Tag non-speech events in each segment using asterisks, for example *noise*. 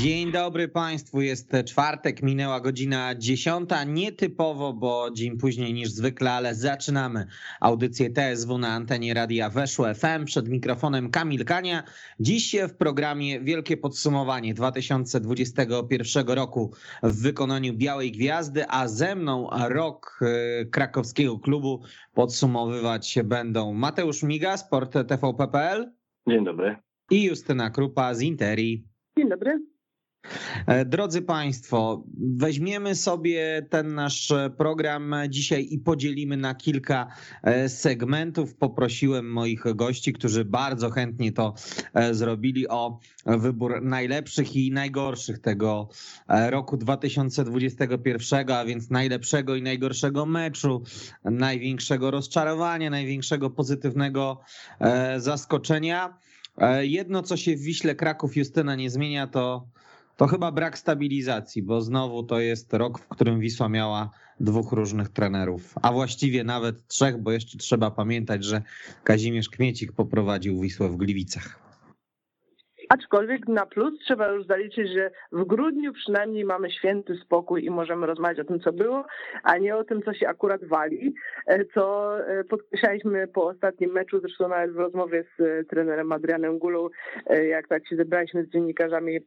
Dzień dobry Państwu, jest czwartek, minęła godzina dziesiąta, nietypowo, bo dzień później niż zwykle, ale zaczynamy audycję TSW na antenie radia Weszło FM. Przed mikrofonem Kamil Kania. Dziś w programie wielkie podsumowanie 2021 roku w wykonaniu Białej Gwiazdy, a ze mną rok e, krakowskiego klubu podsumowywać się będą Mateusz Miga, Sport TVP.pl. Dzień dobry. I Justyna Krupa z Interi. Dzień dobry. E, drodzy Państwo, weźmiemy sobie ten nasz program dzisiaj i podzielimy na kilka e, segmentów. Poprosiłem moich gości, którzy bardzo chętnie to e, zrobili, o wybór najlepszych i najgorszych tego roku 2021, a więc najlepszego i najgorszego meczu, największego rozczarowania, największego pozytywnego zaskoczenia. Jedno, co się w Wiśle Kraków Justyna nie zmienia, to to chyba brak stabilizacji, bo znowu to jest rok, w którym Wisła miała dwóch różnych trenerów, a właściwie nawet trzech, bo jeszcze trzeba pamiętać, że Kazimierz Kmiecik poprowadził Wisłę w Gliwicach. Aczkolwiek na plus trzeba już zaliczyć, że w grudniu przynajmniej mamy święty spokój i możemy rozmawiać o tym, co było, a nie o tym, co się akurat wali, e, co e, podkreślaliśmy po ostatnim meczu, zresztą nawet w rozmowie z e, trenerem Adrianem Gulą, jak tak się zebraliśmy z dziennikarzami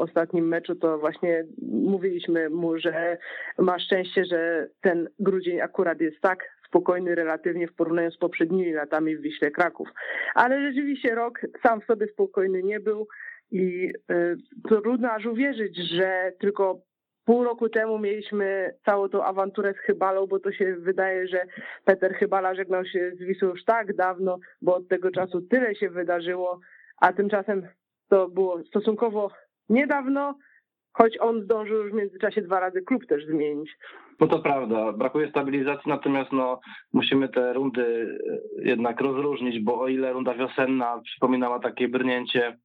ostatnim meczu to właśnie mówiliśmy mu, że ma szczęście, że ten grudzień akurat jest tak spokojny relatywnie w porównaniu z poprzednimi latami w Wiśle Kraków. Ale rzeczywiście rok sam w sobie spokojny nie był i y, trudno aż uwierzyć, że tylko pół roku temu mieliśmy całą tą awanturę z Chybalą, bo to się wydaje, że Peter Chybala żegnał się z Wisłą już tak dawno, bo od tego czasu tyle się wydarzyło, a tymczasem to było stosunkowo niedawno, choć on zdążył już w międzyczasie dwa razy klub też zmienić. No to prawda, brakuje stabilizacji, natomiast no, musimy te rundy e, jednak rozróżnić, bo o ile runda wiosenna przypominała takie brnięcie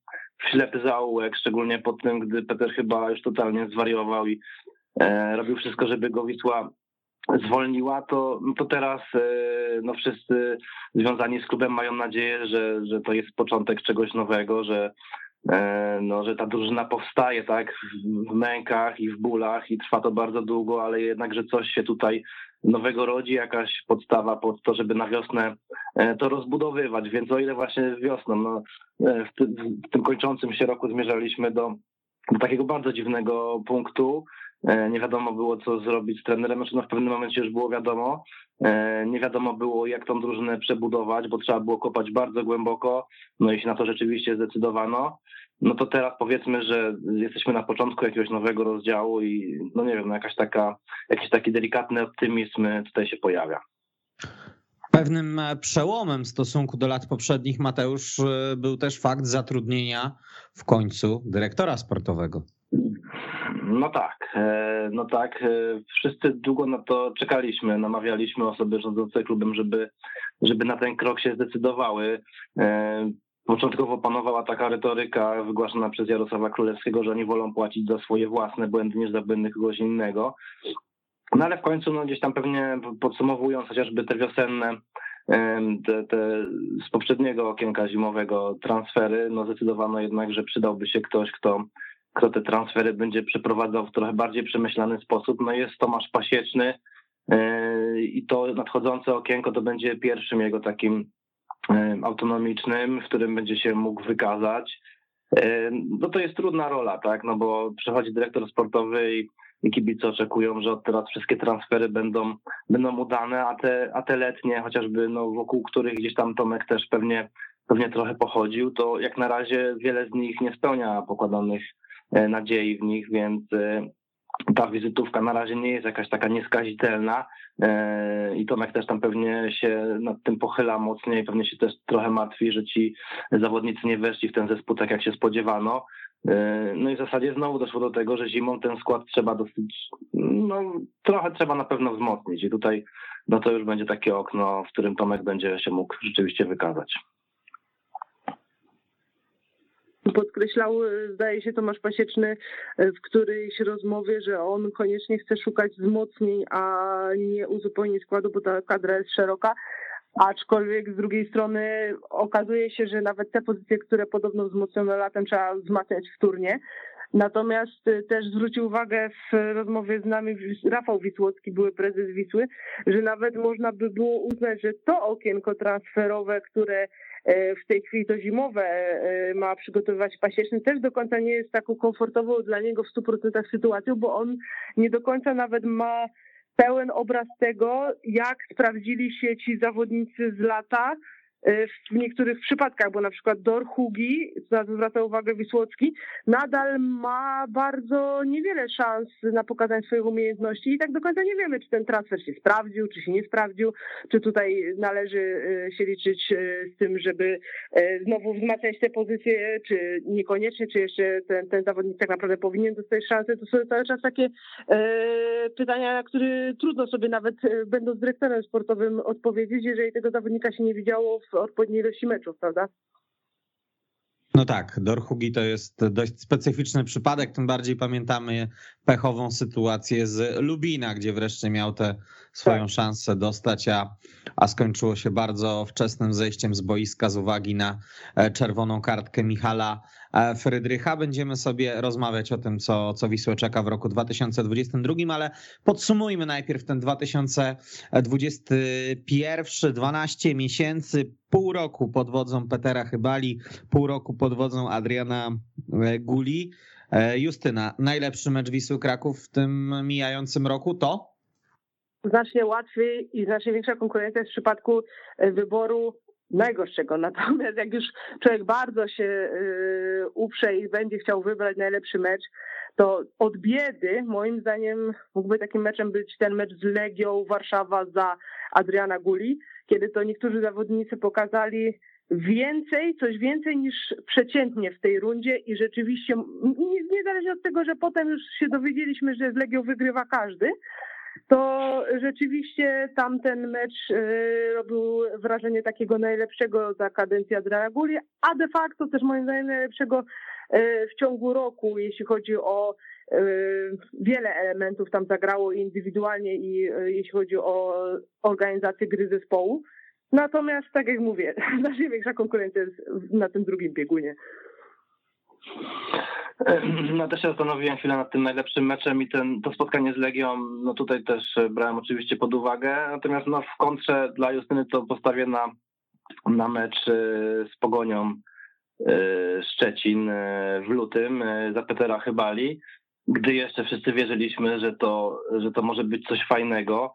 w ślepy zaułek, szczególnie po tym, gdy Peter chyba już totalnie zwariował i e, robił wszystko, żeby go Wisła zwolniła, to, to teraz e, no wszyscy związani z klubem mają nadzieję, że, że to jest początek czegoś nowego, że no, że ta drużyna powstaje tak w mękach i w bólach i trwa to bardzo długo, ale jednak, że coś się tutaj nowego rodzi, jakaś podstawa pod to, żeby na wiosnę e, to rozbudowywać. Więc o ile właśnie wiosną, no, e, w tym kończącym się roku zmierzaliśmy do, do takiego bardzo dziwnego punktu, nie wiadomo było, co zrobić z trenerem, znaczy no w pewnym momencie już było wiadomo, nie wiadomo było, jak tą drużynę przebudować, bo trzeba było kopać bardzo głęboko, no i się na to rzeczywiście zdecydowano no to teraz powiedzmy, że jesteśmy na początku jakiegoś nowego rozdziału i no nie wiem, no jakaś taka, jakiś taki delikatny optymizm tutaj się pojawia. Pewnym przełomem w stosunku do lat poprzednich, Mateusz, był też fakt zatrudnienia w końcu dyrektora sportowego. No tak, e, no tak. E, wszyscy długo na to czekaliśmy, namawialiśmy osoby rządzące klubem, żeby, żeby na ten krok się zdecydowały. E, Początkowo panowała taka retoryka wygłaszana przez Jarosława Królewskiego, że oni wolą płacić za swoje własne błędy niż za błędy kogoś innego. No ale w końcu no, gdzieś tam pewnie podsumowując chociażby te wiosenne, te, te z poprzedniego okienka zimowego transfery, no zdecydowano jednak, że przydałby się ktoś, kto, kto te transfery będzie przeprowadzał w trochę bardziej przemyślany sposób. No jest Tomasz Pasieczny e, i to nadchodzące okienko to będzie pierwszym jego takim autonomicznym, w którym będzie się mógł wykazać. No to jest trudna rola, tak, no bo przychodzi dyrektor sportowy i, i kibice oczekują, że od teraz wszystkie transfery będą, będą udane, a te, a te letnie, chociażby no, wokół których gdzieś tam Tomek też pewnie, pewnie trochę pochodził, to jak na razie wiele z nich nie spełnia pokładanych e, nadziei w nich, więc e, ta wizytówka na razie nie jest jakaś taka nieskazitelna e, i Tomek też tam pewnie się nad tym pochyla mocniej, pewnie się też trochę martwi, że ci zawodnicy nie weszli w ten zespół tak jak się spodziewano. E, no i w zasadzie znowu doszło do tego, że zimą ten skład trzeba dosyć, no trochę trzeba na pewno wzmocnić i tutaj no to już będzie takie okno, w którym Tomek będzie się mógł rzeczywiście wykazać podkreślał, zdaje się, Tomasz Pasieczny w którejś rozmowie, że on koniecznie chce szukać wzmocnień, a nie uzupełnić składu, bo ta kadra jest szeroka. aczkolwiek z drugiej strony okazuje się, że nawet te pozycje, które podobno wzmocniono latem, trzeba wzmacniać wtórnie. Natomiast y, też zwrócił uwagę w rozmowie z nami Rafał Wisłocki, były prezes Wisły, że nawet można by było uznać, że to okienko transferowe, które e, w tej chwili to zimowe e, ma przygotowywać Pasieczny, też do końca nie jest taką komfortową dla niego w 100% sytuacją, bo on nie do końca nawet ma pełen obraz tego, jak sprawdzili się ci zawodnicy z lata, E, w niektórych przypadkach, bo na przykład Dor Hugi, na co zwraca uwagę Wisłocki, nadal ma bardzo niewiele szans na pokazanie swoich umiejętności i tak do końca nie wiemy, czy ten transfer się sprawdził, czy się nie sprawdził, czy tutaj należy e, się liczyć e, z tym, żeby znowu wzmacniać te pozycje, czy niekoniecznie, czy jeszcze ten, ten zawodnik tak naprawdę powinien dostać szansę. To są cały czas takie pytania, na które trudno sobie nawet będąc dyrektorem sportowym odpowiedzieć, jeżeli tego zawodnika się nie widziało w odpowiedniej ilości meczów, prawda? No tak, Dorhugi to jest dość specyficzny przypadek, tym bardziej pamiętamy pechową sytuację z Lubina, gdzie wreszcie miał tę swoją tak. szansę dostać, a, a skończyło się bardzo wczesnym zejściem z boiska z uwagi na e, czerwoną kartkę Michala e, Frydrycha. Będziemy sobie rozmawiać o tym, co, co Wisłę czeka w roku 2022, ale podsumujmy najpierw ten 2021, 12 miesięcy, pół roku pod wodzą Petera Chybali, pół roku pod wodzą Adriana e, Guli. Justyna, najlepszy mecz Wisły Kraków w tym mijającym roku to? znacznie łatwiej i znacznie większa konkurencja jest w przypadku e, wyboru najgorszego. Natomiast jak już człowiek bardzo się e, uprze i będzie chciał wybrać najlepszy mecz, to od biedy, moim zdaniem, mógłby takim meczem być ten mecz z Legią Warszawa za Adriana Guli, kiedy to niektórzy zawodnicy pokazali więcej, coś więcej niż przeciętnie w tej rundzie i rzeczywiście, niezależnie od tego, że potem już się dowiedzieliśmy, że z Legią wygrywa każdy, to rzeczywiście tamten mecz y, robił wrażenie takiego najlepszego za kadencję Adriana Guli, a de facto też moim zdaniem najlepszego w ciągu roku, jeśli chodzi o y, wiele elementów tam zagrało indywidualnie i jeśli chodzi o organizację gry zespołu. Natomiast, tak jak mówię, *laughs* znacznie większa konkurencja jest na tym drugim biegunie. No też się zastanowiłem chwilę nad tym najlepszym meczem i ten, to spotkanie z Legią, no tutaj też brałem oczywiście pod uwagę, natomiast no w kontrze dla Justyny to postawię na, na mecz z Pogonią Szczecin y, w lutym za Petera Chybali, gdy jeszcze wszyscy wierzyliśmy, że to, że to może być coś fajnego.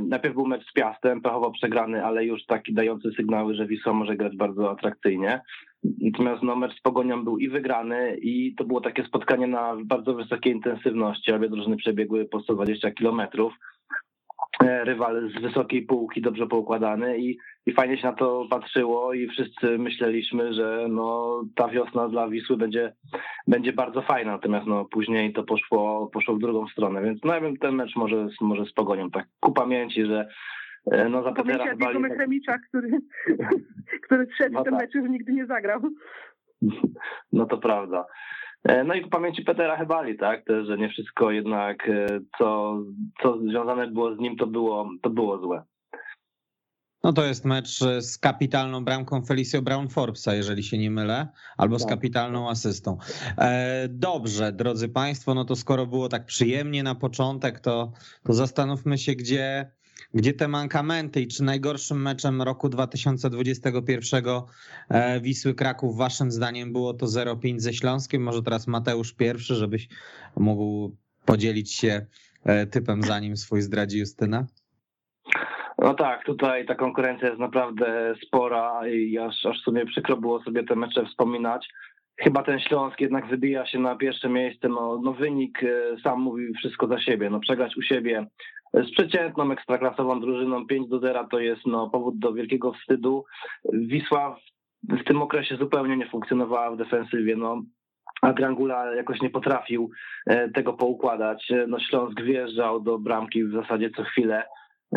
Najpierw był mecz z Piastem, pechowo przegrany, ale już taki dający sygnały, że Wisła może grać bardzo atrakcyjnie. Natomiast no, mecz z Pogonią był i wygrany i to było takie spotkanie na bardzo wysokiej intensywności. Obie drużyny przebiegły po 120 kilometrów. E, rywal z wysokiej półki, dobrze poukładany i, i fajnie się na to patrzyło i wszyscy myśleliśmy, że no, ta wiosna dla Wisły będzie, będzie bardzo fajna, natomiast no, później to poszło, poszło w drugą stronę, więc no ja bym ten mecz może, może z Pogonią tak ku pamięci, że E, no za Petera chyba... Diego Chemicza, który, *laughs* który wszedł no tym tak. meczu, nigdy nie zagrał. *laughs* No to prawda. E, no i w pamięci Petera Hebali, tak, też, że nie wszystko jednak, e, co, co związane było z nim, to było, to było złe. No to jest mecz z kapitalną bramką Felicio Brown Forbesa, jeżeli się nie mylę, albo z tak. kapitalną asystą. Dobrze, drodzy Państwo, no to skoro było tak przyjemnie na początek, to, to zastanówmy się, gdzie gdzie te mankamenty i czy najgorszym meczem roku 2021 e, Wisły Kraków waszym zdaniem było to 0-5 ze Śląskiem? Może teraz Mateusz pierwszy, żebyś mógł podzielić się e, typem zanim swój zdradzi Justyna? No tak, tutaj ta konkurencja jest naprawdę spora i aż, aż sobie przykro było sobie te mecze wspominać. Chyba ten Śląsk jednak wybija się na pierwsze miejsce. No, no wynik e, sam mówi wszystko za siebie. No przegrać u siebie z przeciętną ekstraklasową drużyną 5 do 0 to jest no, powód do wielkiego wstydu. Wisła w, w tym okresie zupełnie nie funkcjonowała w defensywie. No, a Grangula jakoś nie potrafił e, tego poukładać. E, no Śląsk wjeżdżał do bramki w zasadzie co chwilę.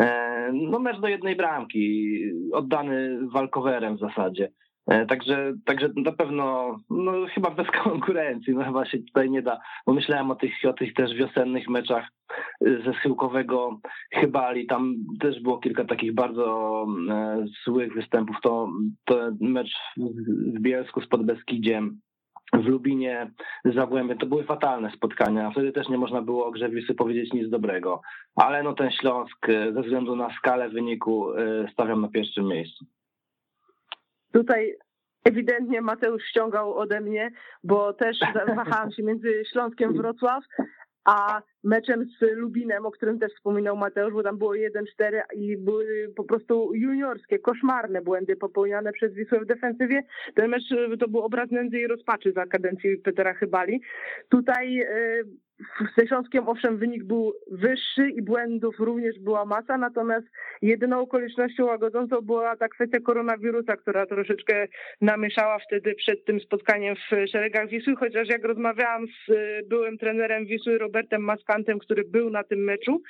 E, no mecz do jednej bramki, oddany walkowerem w zasadzie. E, także, także na pewno, no chyba bez konkurencji, no chyba się tutaj nie da, bo myślałem o tych, o tych też wiosennych meczach y, ze schyłkowego Chybali, tam też było kilka takich bardzo e, złych występów, to, to mecz w Bielsku z Podbeskidziem, w Lubinie Zagłębie, to były fatalne spotkania, wtedy też nie można było o grze Wisły powiedzieć nic dobrego, ale no ten Śląsk e, ze względu na skalę wyniku stawiam na pierwszym miejscu. Tutaj ewidentnie Mateusz ściągał ode mnie, bo też wahałam się między Śląskiem Wrocław a meczem z Lubinem, o którym też wspominał Mateusz, bo tam było 1-4 i były po prostu juniorskie, koszmarne błędy popełniane przez Wisłę w defensywie. Ten mecz to był obraz nędzy i rozpaczy za kadencji Petera Chybali. Tutaj e, z Śląskiem owszem wynik był wyższy i błędów również była masa, natomiast jedyną okolicznością łagodzącą była ta kwestia koronawirusa, która troszeczkę namieszała wtedy przed tym spotkaniem w szeregach Wisły, chociaż jak rozmawiałam z byłym trenerem Wisły Robertem Maskantem, który był na tym meczu,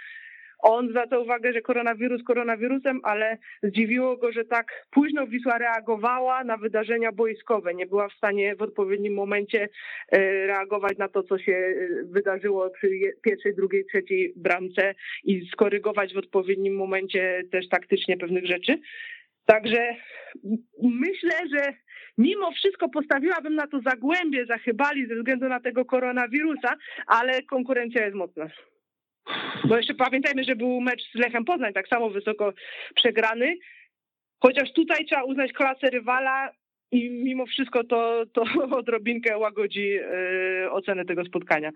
on zwraca uwagę, że koronawirus koronawirusem, ale zdziwiło go, że tak późno Wisła reagowała na wydarzenia boiskowe. Nie była w stanie w odpowiednim momencie e, reagować na to, co się e, wydarzyło przy pierwszej, drugiej, trzeciej bramce i skorygować w odpowiednim momencie też taktycznie pewnych rzeczy. Także myślę, że mimo wszystko postawiłabym na to zagłębie zachybali ze względu na tego koronawirusa, ale konkurencja jest mocna. Bo jeszcze pamiętajmy, że był mecz z Lechem Poznań, tak samo wysoko przegrany. Chociaż tutaj trzeba uznać klasę rywala i mimo wszystko to, to *laughs* odrobinkę łagodzi yy, ocenę tego spotkania.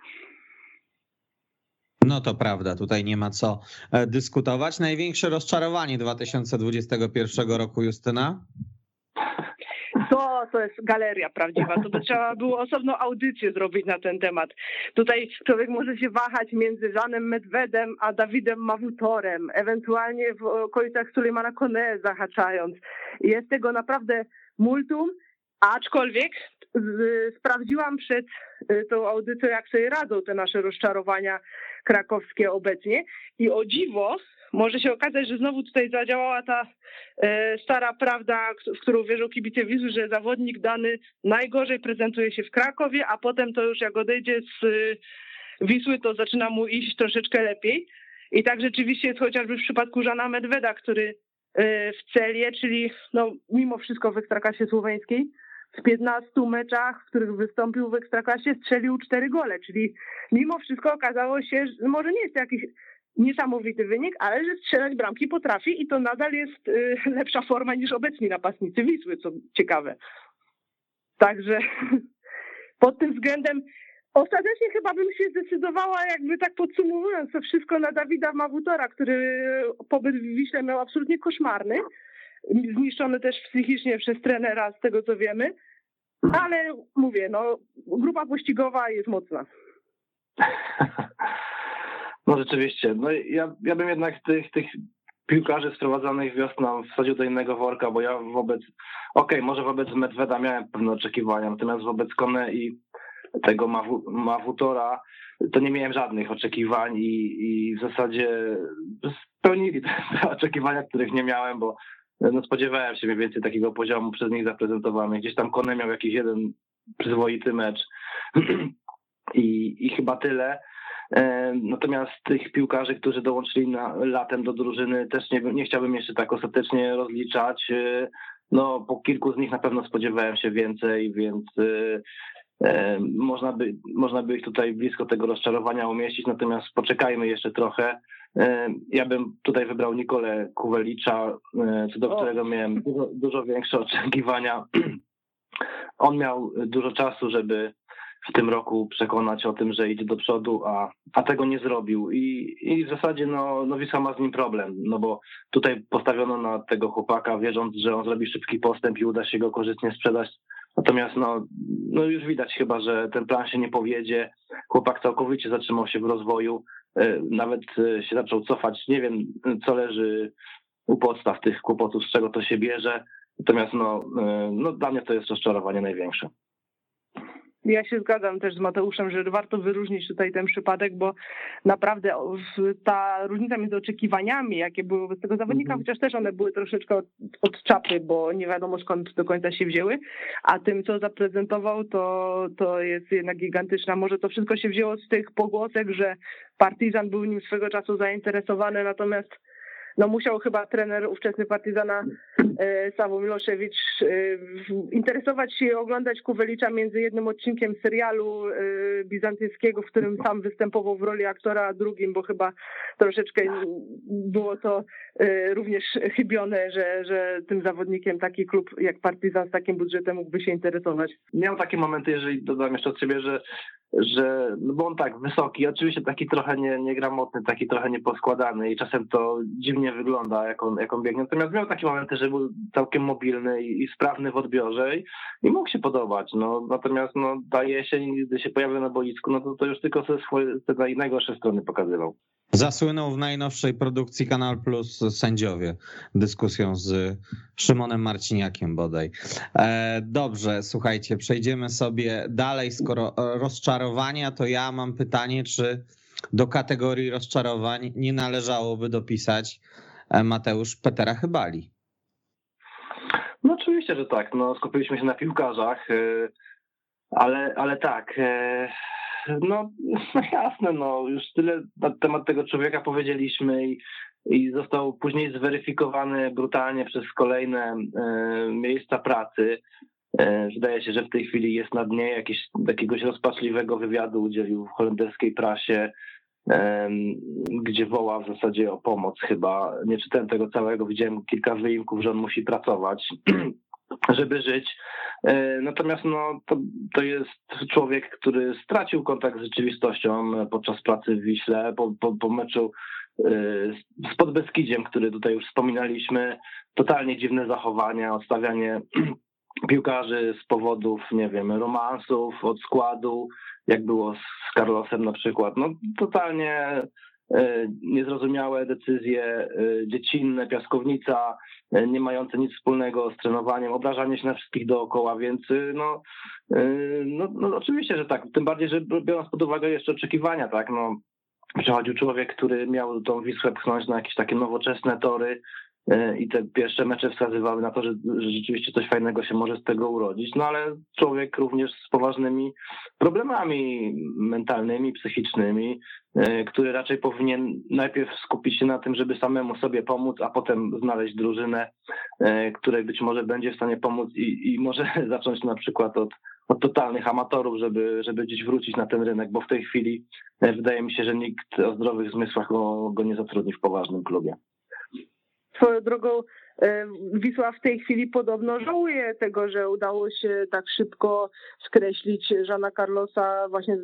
No to prawda, tutaj nie ma co e, dyskutować. Największe rozczarowanie 2021 roku, Justyna? To, to jest galeria prawdziwa. To by trzeba było osobną audycję zrobić na ten temat. Tutaj człowiek może się wahać między Żanem Medwedem a Dawidem Mawutorem, ewentualnie w okolicach Sulejmana Kone zahaczając. Jest tego naprawdę multum, aczkolwiek sprawdziłam przed y, tą audycją, jak sobie radzą te nasze rozczarowania krakowskie obecnie i o dziwo może się okazać, że znowu tutaj zadziałała ta e, stara prawda, w którą wierzą kibice Wisły, że zawodnik dany najgorzej prezentuje się w Krakowie, a potem to już jak odejdzie z e, Wisły, to zaczyna mu iść troszeczkę lepiej. I tak rzeczywiście jest chociażby w przypadku Żana Medweda, który e, w Celie, czyli no, mimo wszystko w Ekstraklasie Słoweńskiej, w 15 meczach, w których wystąpił w Ekstraklasie, strzelił 4 gole, czyli mimo wszystko okazało się, że może nie jest to jakiś niesamowity wynik, ale że strzelać bramki potrafi i to nadal jest y, *laughs* lepsza forma niż obecni napastnicy Wisły, co ciekawe. Także *laughs* pod tym względem ostatecznie chyba bym się zdecydowała, jakby tak podsumowując to wszystko, na Dawida Mawutora, który pobyt w Wiśle miał absolutnie koszmarny, zniszczony też psychicznie przez trenera, z tego co wiemy, ale mówię, no grupa pościgowa jest mocna. *laughs* No rzeczywiście. No ja, ja bym jednak tych, tych piłkarzy sprowadzanych wiosną wsadził do innego worka, bo ja wobec, okej, okay, może wobec Medweda miałem pewne oczekiwania, natomiast wobec Kone i tego Mawutora to nie miałem żadnych oczekiwań i, i w zasadzie spełnili te, oczekiwania, których nie miałem, bo no spodziewałem się mniej więcej takiego poziomu przez nich zaprezentowanych. Gdzieś tam Kone miał jakiś jeden przyzwoity mecz *clears throat* i, i chyba tyle. E, natomiast tych piłkarzy, którzy dołączyli na, latem do drużyny, też nie, nie chciałbym jeszcze tak ostatecznie rozliczać. E, no, po kilku z nich na pewno spodziewałem się więcej, więc e, można by, można by ich tutaj blisko tego rozczarowania umieścić, natomiast poczekajmy jeszcze trochę. Ja bym tutaj wybrał Nikolę Kuwelicza, co do którego miałem dużo, dużo większe oczekiwania. *clears throat* On miał dużo czasu, żeby w tym roku przekonać o tym, że idzie do przodu, a, a tego nie zrobił. I, I w zasadzie no, no Wisła ma z nim problem, no bo tutaj postawiono na tego chłopaka, wierząc, że on zrobi szybki postęp i uda się go korzystnie sprzedać. Natomiast no, no już widać chyba, że ten plan się nie powiedzie. Chłopak całkowicie zatrzymał się w rozwoju, e, nawet e, się zaczął cofać. Nie wiem, co leży u podstaw tych kłopotów, z czego to się bierze. Natomiast no, e, no dla mnie to jest rozczarowanie największe. Ja się zgadzam też z Mateuszem, że warto wyróżnić tutaj ten przypadek, bo naprawdę ta różnica między oczekiwaniami, jakie były wobec tego zawodnika, mm -hmm. chociaż też one były troszeczkę od, od, czapy, bo nie wiadomo skąd do końca się wzięły, a tym, co zaprezentował, to, to jest jednak gigantyczna. Może to wszystko się wzięło z tych pogłosek, że Partizan był nim swego czasu zainteresowany, natomiast no musiał chyba trener ówczesny Partyzana e, Sławo Miloszewicz e, interesować się i oglądać Kuwelicza między jednym odcinkiem serialu e, bizantyjskiego, w którym sam występował w roli aktora, a drugim, bo chyba troszeczkę było to również chybione, że, że tym zawodnikiem taki klub jak Partyzan z takim budżetem mógłby się interesować. Miał takie momenty, jeżeli dodam jeszcze od siebie, że że, no bo on tak, wysoki, oczywiście taki trochę nie, niegramotny, taki trochę nieposkładany i czasem to dziwnie wygląda, jak on, jak on biegnie. Natomiast miał takie momenty, że był całkiem mobilny i, i sprawny w odbiorze i, i, mógł się podobać. No, natomiast no, ta jesień, gdy się pojawił na boisku, no to, to już tylko ze swojej te najgorsze strony pokazywał. Zasłynął w najnowszej produkcji Kanal Plus sędziowie dyskusją z Szymonem Marciniakiem bodaj. E, dobrze, słuchajcie, przejdziemy sobie dalej. Skoro rozczarowania, to ja mam pytanie, czy do kategorii rozczarowań nie należałoby dopisać e, Mateusz Petera Chybali? No oczywiście, że tak. No, skupiliśmy się na piłkarzach, e, ale, ale tak no, *laughs* no jasne, no już tyle na temat tego człowieka powiedzieliśmy i, i został później zweryfikowany brutalnie przez kolejne e, miejsca pracy. E, wydaje się, że w tej chwili jest na dnie jakiegoś, jakiegoś rozpaczliwego wywiadu udzielił w holenderskiej prasie, e, gdzie woła w zasadzie o pomoc chyba. Nie czytałem tego całego, widziałem kilka wyimków, że on musi pracować. *clears throat* żeby żyć. E, natomiast no, to, to jest człowiek, który stracił kontakt z rzeczywistością podczas pracy w Wiśle, po, po, po meczu e, z Podbeskidziem, który tutaj już wspominaliśmy. Totalnie dziwne zachowania, odstawianie *clears throat* piłkarzy z powodów, nie wiem, romansów, od składu, jak było z Carlosem na przykład. No totalnie E, niezrozumiałe decyzje e, dziecinne, piaskownica, e, nie mające nic wspólnego z trenowaniem, obrażanie się na wszystkich dookoła, więc no, no, no oczywiście, że tak. Tym bardziej, że biorąc pod uwagę jeszcze oczekiwania, tak, no przychodził człowiek, który miał tą Wisłę pchnąć na jakieś takie nowoczesne tory, i te pierwsze mecze wskazywały na to, że, rzeczywiście coś fajnego się może z tego urodzić, no ale człowiek również z poważnymi problemami mentalnymi, psychicznymi, e, który raczej powinien najpierw skupić się na tym, żeby samemu sobie pomóc, a potem znaleźć drużynę, e, której być może będzie w stanie pomóc i, i może *laughs* zacząć na przykład od, od totalnych amatorów, żeby, żeby gdzieś wrócić na ten rynek, bo w tej chwili e, wydaje mi się, że nikt o zdrowych zmysłach go, go nie zatrudni w poważnym klubie. Swoją drogą e, Wisła w tej chwili podobno żałuje tego, że udało się tak szybko skreślić Żana Carlosa właśnie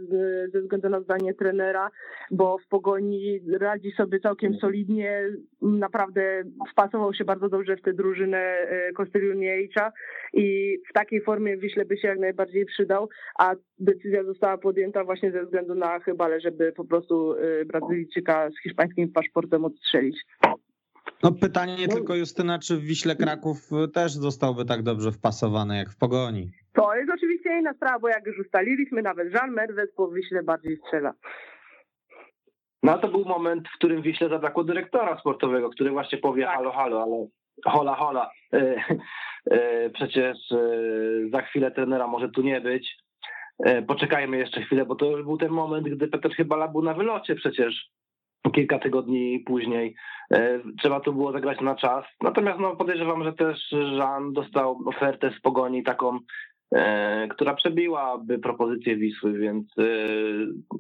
ze względu na zdanie trenera, bo w pogoni radzi sobie całkiem solidnie, naprawdę wpasował się bardzo dobrze w tę drużynę e, Kostyliuniejcza i w takiej formie Wiśle by się jak najbardziej przydał, a decyzja została podjęta właśnie ze względu na chyba, żeby po prostu e, Brazylijczyka z hiszpańskim paszportem odstrzelić. No pytanie no. tylko Justyna, czy w Wiśle Kraków też zostałby tak dobrze wpasowany jak w Pogoni? To jest oczywiście inna sprawa, bo jak już ustaliliśmy, nawet Jean Merwet po Wiśle bardziej strzela. No to był moment, w którym Wiśle zabrakło dyrektora sportowego, który właśnie powie tak. halo, halo, ale hola, hola. E, e, przecież e, za chwilę trenera może tu nie być. Poczekajmy jeszcze chwilę, bo to już był ten moment, gdy Petr Chybala był na wylocie przecież kilka tygodni później. E, trzeba to było zagrać na czas. Natomiast no, podejrzewam, że też Jean dostał ofertę z pogoni taką, e, która przebiłaby propozycję Wisły, więc e,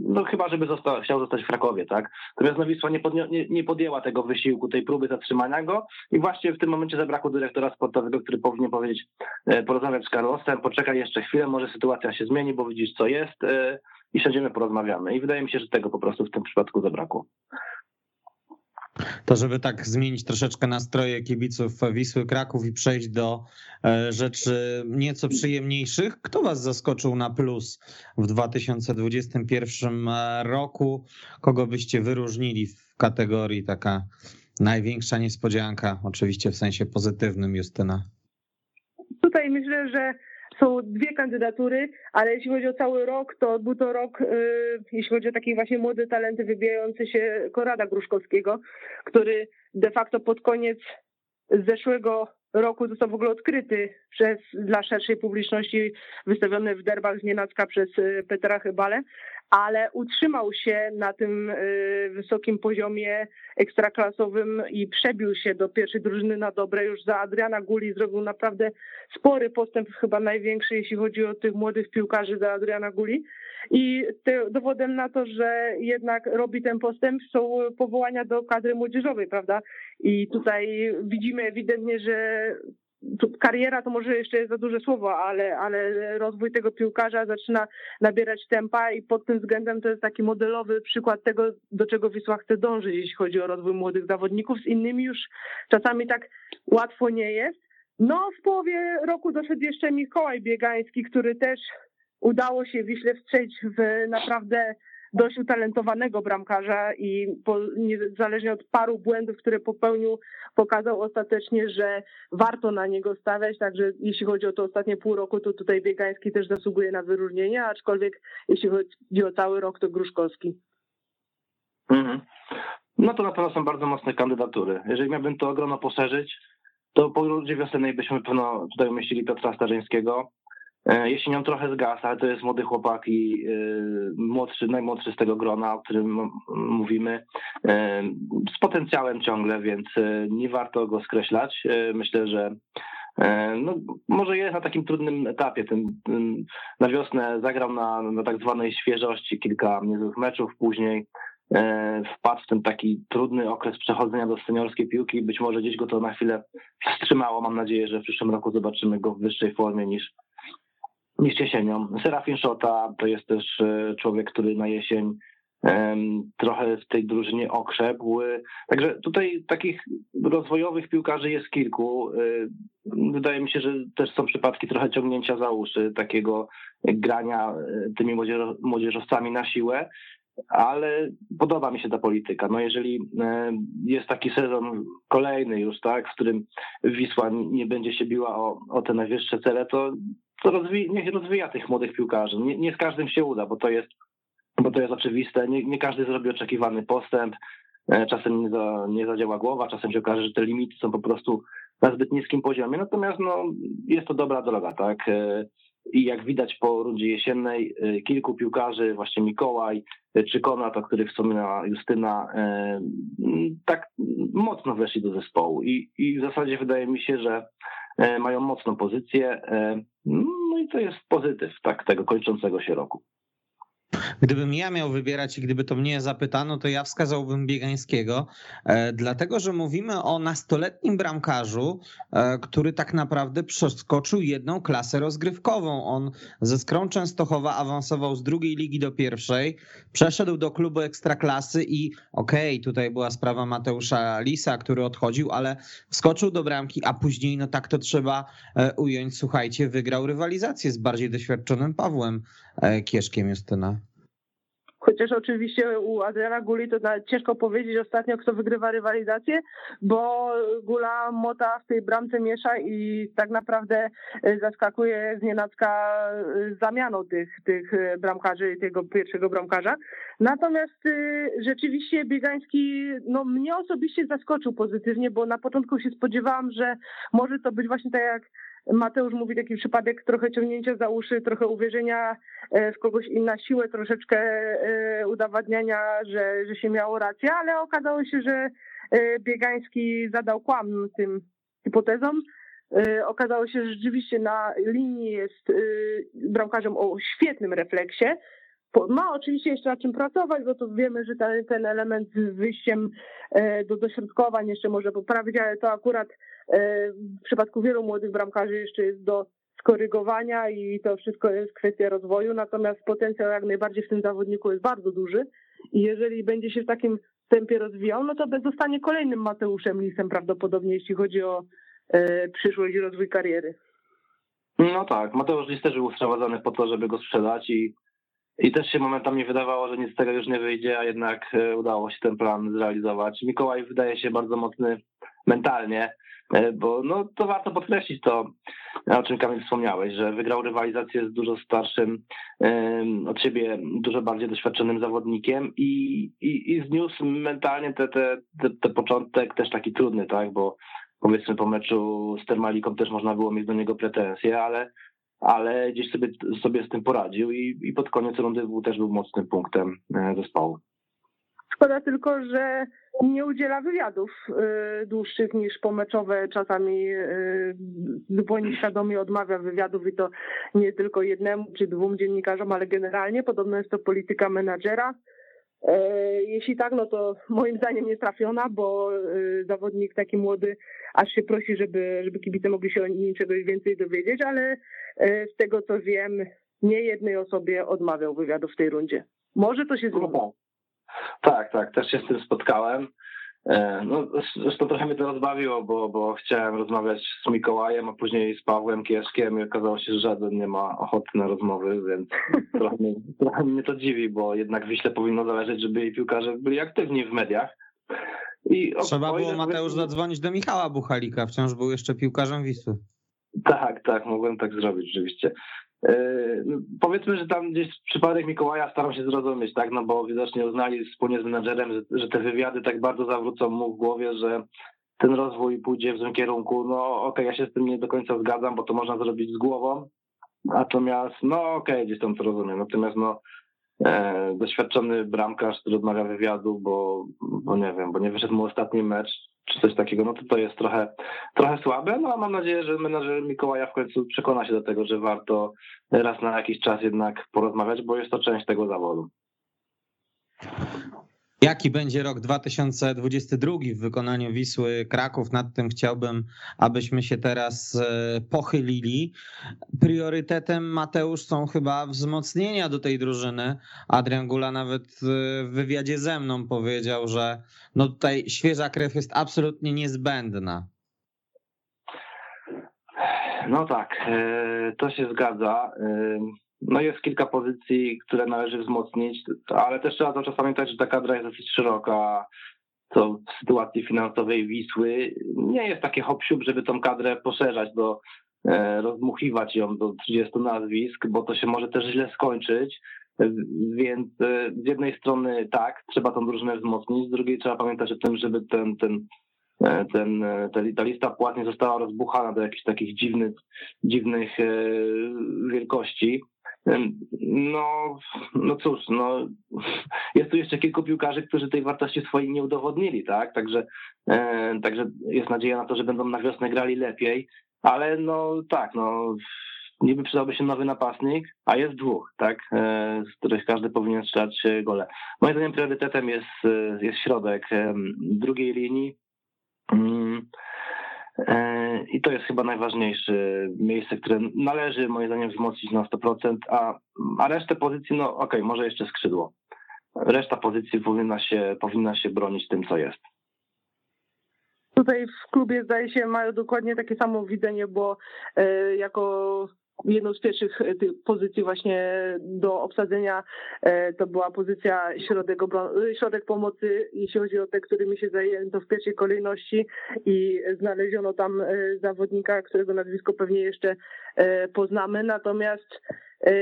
no chyba, żeby został, chciał zostać w Krakowie, tak? Natomiast no, Wisła nie, nie, nie, podjęła tego wysiłku, tej próby zatrzymania go i właśnie w tym momencie zabrakło dyrektora sportowego, który powinien powiedzieć, porozmawiać z Carlosem, poczekaj jeszcze chwilę, może sytuacja się zmieni, bo widzisz co jest i siądziemy, porozmawiamy. I wydaje mi się, że tego po prostu w tym przypadku zabrakło. To, żeby tak zmienić troszeczkę nastroje kibiców Wisły Kraków i przejść do e, rzeczy nieco przyjemniejszych, kto Was zaskoczył na plus w 2021 roku? Kogo byście wyróżnili w kategorii taka największa niespodzianka, oczywiście w sensie pozytywnym, Justyna? Tutaj myślę, że są dwie kandydatury, ale jeśli chodzi o cały rok, to był to rok, jeśli chodzi o takie właśnie młode talenty wybijające się Korada Gruszkowskiego, który de facto pod koniec zeszłego roku został w ogóle odkryty przez, dla szerszej publiczności, wystawiony w derbach z Nienacka przez Petra Chybale, ale utrzymał się na tym y, wysokim poziomie ekstraklasowym i przebił się do pierwszej drużyny na dobre. Już za Adriana Guli zrobił naprawdę spory postęp, chyba największy, jeśli chodzi o tych młodych piłkarzy za Adriana Guli. I dowodem na to, że jednak robi ten postęp, są powołania do kadry młodzieżowej, prawda? I tutaj widzimy ewidentnie, że kariera to może jeszcze jest za duże słowo, ale, ale rozwój tego piłkarza zaczyna nabierać tempa i pod tym względem to jest taki modelowy przykład tego, do czego Wisła chce dążyć, jeśli chodzi o rozwój młodych zawodników. Z innymi już czasami tak łatwo nie jest. No, w połowie roku doszedł jeszcze Mikołaj Biegański, który też udało się Wiśle wstrzeć w naprawdę dość utalentowanego bramkarza i po, niezależnie od paru błędów, które popełnił, pokazał ostatecznie, że warto na niego stawiać, także jeśli chodzi o to ostatnie pół roku, to tutaj Biegański też zasługuje na wyróżnienie, aczkolwiek jeśli chodzi o cały rok, to Gruszkowski. Mhm. No to na pewno są bardzo mocne kandydatury. Jeżeli miałbym to grono poszerzyć, to po rundzie wiosennej byśmy pewno tutaj umieścili Piotra Starzyńskiego, E, Jesienią trochę zgasł, ale to jest młody chłopak i e, młodszy, najmłodszy z tego grona, o którym mówimy, e, z potencjałem ciągle, więc nie warto go skreślać. Myślę, że no, może jest na takim trudnym etapie. Ten, ten na wiosnę zagrał na, na tak zwanej świeżości kilka niezłych meczów, później wpadł w ten taki trudny okres przechodzenia do seniorskiej piłki. Być może gdzieś go to na chwilę wstrzymało. Mam nadzieję, że w przyszłym roku zobaczymy go w wyższej formie niż niż jesienią. Serafin Szota to jest też e, człowiek, który na jesień trochę w tej drużynie okrzepł. Także tutaj takich rozwojowych piłkarzy jest kilku. E, wydaje mi się, że też są przypadki trochę ciągnięcia za uszy, takiego grania e, tymi młodzieżowcami na siłę, ale podoba mi się ta polityka. No jeżeli jest taki sezon kolejny już, tak, w którym Wisła nie będzie się biła o, o te najwyższe cele, to to rozwi- niech rozwija tych młodych piłkarzy. Nie, nie z każdym się uda, bo to jest, bo to jest oczywiste. Nie, nie każdy zrobi oczekiwany postęp. E, czasem nie, za, nie zadziała głowa, czasem się okaże, że te limity są po prostu na zbyt niskim poziomie. Natomiast no, jest to dobra droga, tak? E, I jak widać po rundzie jesiennej, e, kilku piłkarzy, właśnie Mikołaj czy Konrad, o których wspomniała Justyna, tak mocno weszli do zespołu. I, I w zasadzie wydaje mi się, że mają mocną pozycję. E, no i to jest pozytyw tak, tego kończącego się roku. Gdybym ja miał wybierać i gdyby to mnie zapytano, to ja wskazałbym Biegańskiego, e, dlatego że mówimy o nastoletnim bramkarzu, e, który tak naprawdę przeskoczył jedną klasę rozgrywkową. On ze Skrą Częstochowa awansował z drugiej ligi do pierwszej, przeszedł do klubu ekstraklasy i okej, okay, tutaj była sprawa Mateusza Lisa, który odchodził, ale wskoczył do bramki, a później, no tak to trzeba e, ująć, słuchajcie, wygrał rywalizację z bardziej doświadczonym Pawłem Kieszkiem Justyna. Chociaż oczywiście u Adriana Guli to ciężko powiedzieć ostatnio, kto wygrywa rywalizację, bo Gula Mota w tej bramce miesza i tak naprawdę e, zaskakuje z nienacka e, zamianą tych, tych e, bramkarzy, tego pierwszego bramkarza. Natomiast rzeczywiście Biegański, no mnie osobiście zaskoczył pozytywnie, bo na początku się spodziewałam, że może to być właśnie tak jak Mateusz mówi taki przypadek trochę ciągnięcia za uszy, trochę uwierzenia e, w kogoś i na siłę troszeczkę e, udowadniania, że, że się miało rację, ale okazało się, że e, Biegański zadał kłam tym hipotezom. Okazało się, że rzeczywiście na linii jest bramkarzem o świetnym refleksie. Ma oczywiście jeszcze na czym pracować, bo to wiemy, że ten, ten element z wyjściem do dośrodkowań jeszcze może poprawić, ale to akurat E, w przypadku wielu młodych bramkarzy jeszcze jest do skorygowania i to wszystko jest kwestia rozwoju, natomiast potencjał jak najbardziej w tym zawodniku jest bardzo duży i jeżeli będzie się w takim tempie rozwijał, no to zostanie kolejnym Mateuszem Lisem prawdopodobnie, jeśli chodzi o e, przyszłość i rozwój kariery. No tak, Mateusz Lis też był sprowadzony po to, żeby go sprzedać i, i też się momentami wydawało, że nic z tego już nie wyjdzie, a jednak e, udało się ten plan zrealizować. Mikołaj wydaje się bardzo mocny mentalnie, e, bo no, to warto podkreślić to, o czym Kamil wspomniałeś, że wygrał rywalizację z dużo starszym od siebie, dużo bardziej doświadczonym zawodnikiem i, i, i zniósł mentalnie te, te, te, te początek też taki trudny, tak, bo powiedzmy po meczu z Termaliką też można było mieć do niego pretensje, ale ale gdzieś sobie, sobie z tym poradził i, i pod koniec rundy był, też był mocnym punktem e, zespołu. Szkoda tylko, że nie udziela wywiadów y, dłuższych niż pomeczowe. Czasami zupełnie świadomie odmawia wywiadów i to nie tylko jednemu czy dwóm dziennikarzom, ale generalnie. Podobno jest to polityka menadżera. E, jeśli tak, no to moim zdaniem nie trafiona, bo y, zawodnik taki młody aż się prosi, żeby, żeby kibice mogli się o nim czegoś więcej dowiedzieć, ale e, z tego co wiem, nie jednej osobie odmawiał wywiadu w tej rundzie. Może to się zmieni. Tak, tak, też się z tym spotkałem. E, no, zresztą trochę mnie to rozbawiło, bo, bo chciałem rozmawiać z Mikołajem, a później z Pawłem Kieszkiem i okazało się, że żaden nie ma ochoty na rozmowy, więc *laughs* trochę, mnie, trochę mnie to dziwi, bo jednak Wiśle powinno zależeć, żeby jej piłkarze byli aktywni w mediach. I Trzeba było Mateusz zadzwonić do Michała Buchalika, wciąż był jeszcze piłkarzem Wisły. Tak, tak, mogłem tak zrobić rzeczywiście. Yy, no, powiedzmy, że tam gdzieś przypadek Mikołaja staram się zrozumieć, tak, no bo widocznie uznali wspólnie z menadżerem, że, że te wywiady tak bardzo zawrócą mu w głowie, że ten rozwój pójdzie w złym kierunku. No okej, okay, ja się z tym nie do końca zgadzam, bo to można zrobić z głową, natomiast no okej, okay, gdzieś tam to rozumiem, natomiast no e, doświadczony bramkarz, który odmawia wywiadu, bo, bo nie wiem, bo nie wyszedł mu ostatni mecz, czy coś takiego, no to to jest trochę, trochę słabe, no a mam nadzieję, że menadżer Mikołaja w końcu przekona się do tego, że warto raz na jakiś czas jednak porozmawiać, bo jest to część tego zawodu. Jaki będzie rok 2022 w wykonaniu Wisły Kraków? Nad tym chciałbym, abyśmy się teraz e, pochylili. Priorytetem Mateusz są chyba wzmocnienia do tej drużyny. Adrian Gula nawet e, w wywiadzie ze mną powiedział, że no tutaj świeża krew jest absolutnie niezbędna. No tak, e, to się zgadza. No jest kilka pozycji, które należy wzmocnić, ale też trzeba cały czas pamiętać, że ta kadra jest dosyć szeroka, co w sytuacji finansowej Wisły nie jest takie hop żeby tą kadrę poszerzać do e, rozdmuchiwać ją do 30 nazwisk, bo to się może też źle skończyć. Więc e, z jednej strony tak, trzeba tą drużynę wzmocnić, z drugiej trzeba pamiętać o tym, żeby ten, ten, e, ten, ta lista płat nie została rozbuchana do jakichś takich dziwnych, dziwnych wielkości. No, no cóż, no, *laughs* jest tu jeszcze kilku piłkarzy, którzy tej wartości swojej nie udowodnili, tak? Także, e, także jest nadzieja na to, że będą na wiosnę grali lepiej, ale no tak, no niby przydałby się nowy napastnik, a jest dwóch, tak, e, z których każdy powinien strzelać gole. Moim zdaniem priorytetem jest, e, jest środek e, drugiej linii. E, I to jest chyba najważniejsze miejsce, które należy moim zdaniem wzmocnić na 100%, a, a resztę pozycji, no okej, okay, może jeszcze skrzydło. Reszta pozycji powinna się, powinna się bronić tym, co jest. Tutaj w klubie zdaje się mają dokładnie takie samo widzenie, bo e, jako jedną z pierwszych e, pozycji właśnie do obsadzenia e, to była pozycja środek, e, środek pomocy, jeśli chodzi o te, którymi się zajęto w pierwszej kolejności i znaleziono tam zawodnika, którego nazwisko pewnie jeszcze poznamy. Natomiast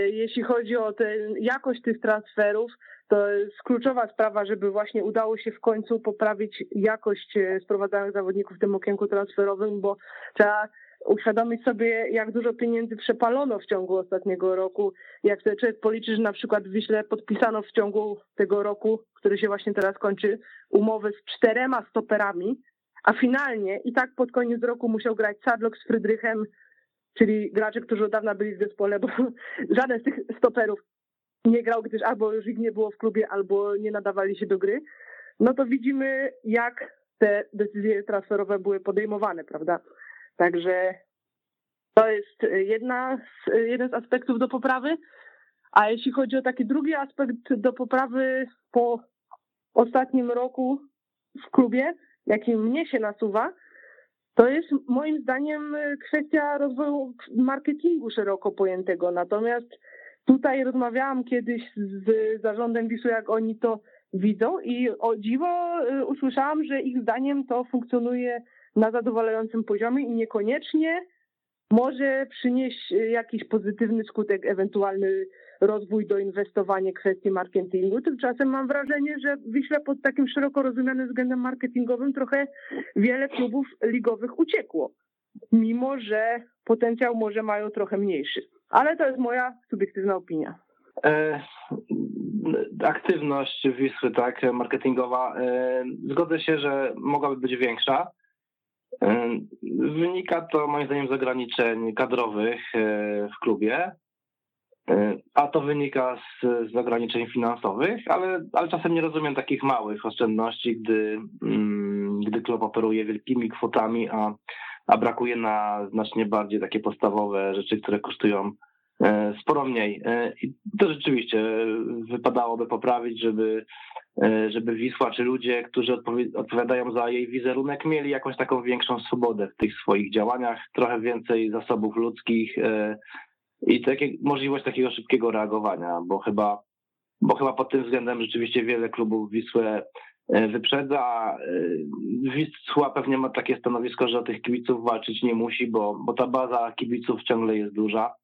jeśli chodzi o tę jakość tych transferów, to jest kluczowa sprawa, żeby właśnie udało się w końcu poprawić jakość sprowadzanych zawodników w tym okienku transferowym, bo trzeba uświadomić sobie, jak dużo pieniędzy przepalono w ciągu ostatniego roku. Jak sobie człowiek policzy, że na przykład w Wiśle podpisano w ciągu tego roku, który się właśnie teraz kończy, umowy z czterema stoperami, a finalnie i tak pod koniec roku musiał grać Sadlock z Frydrychem, czyli gracze, którzy od dawna byli w zespole, bo *laughs* żaden z tych stoperów nie grał, gdyż albo już ich nie było w klubie, albo nie nadawali się do gry, no to widzimy, jak te decyzje transferowe były podejmowane, prawda? Także to jest jedna z, jeden z aspektów do poprawy. A jeśli chodzi o taki drugi aspekt do poprawy po ostatnim roku w klubie, jaki mnie się nasuwa, to jest moim zdaniem kwestia rozwoju marketingu szeroko pojętego. Natomiast tutaj rozmawiałam kiedyś z zarządem Wisły, jak oni to widzą i o dziwo y, usłyszałam, że ich zdaniem to funkcjonuje na zadowalającym poziomie i niekoniecznie może przynieść jakiś pozytywny skutek, ewentualny rozwój, doinwestowanie kwestii marketingu. Tymczasem mam wrażenie, że Wiśle pod takim szeroko rozumianym względem marketingowym trochę wiele klubów ligowych uciekło, mimo że potencjał może mają trochę mniejszy. Ale to jest moja subiektywna opinia. E, aktywność Wisły, tak, marketingowa, e, zgodzę się, że mogłaby być większa. Wynika to moim zdaniem z ograniczeń kadrowych e, w klubie, e, a to wynika z, z ograniczeń finansowych, ale, ale czasem nie rozumiem takich małych oszczędności, gdy, mm, gdy klub operuje wielkimi kwotami, a, a brakuje na znacznie bardziej takie podstawowe rzeczy, które kosztują sporo mniej. E, I to rzeczywiście wypadałoby poprawić, żeby, e, żeby Wisła czy ludzie, którzy odpowiadają za jej wizerunek, mieli jakąś taką większą swobodę w tych swoich działaniach, trochę więcej zasobów ludzkich i takie, możliwość takiego szybkiego reagowania, bo chyba, bo chyba pod tym względem rzeczywiście wiele klubów Wisłę wyprzedza. Wisła pewnie ma takie stanowisko, że o tych kibiców walczyć nie musi, bo, bo ta baza kibiców ciągle jest duża.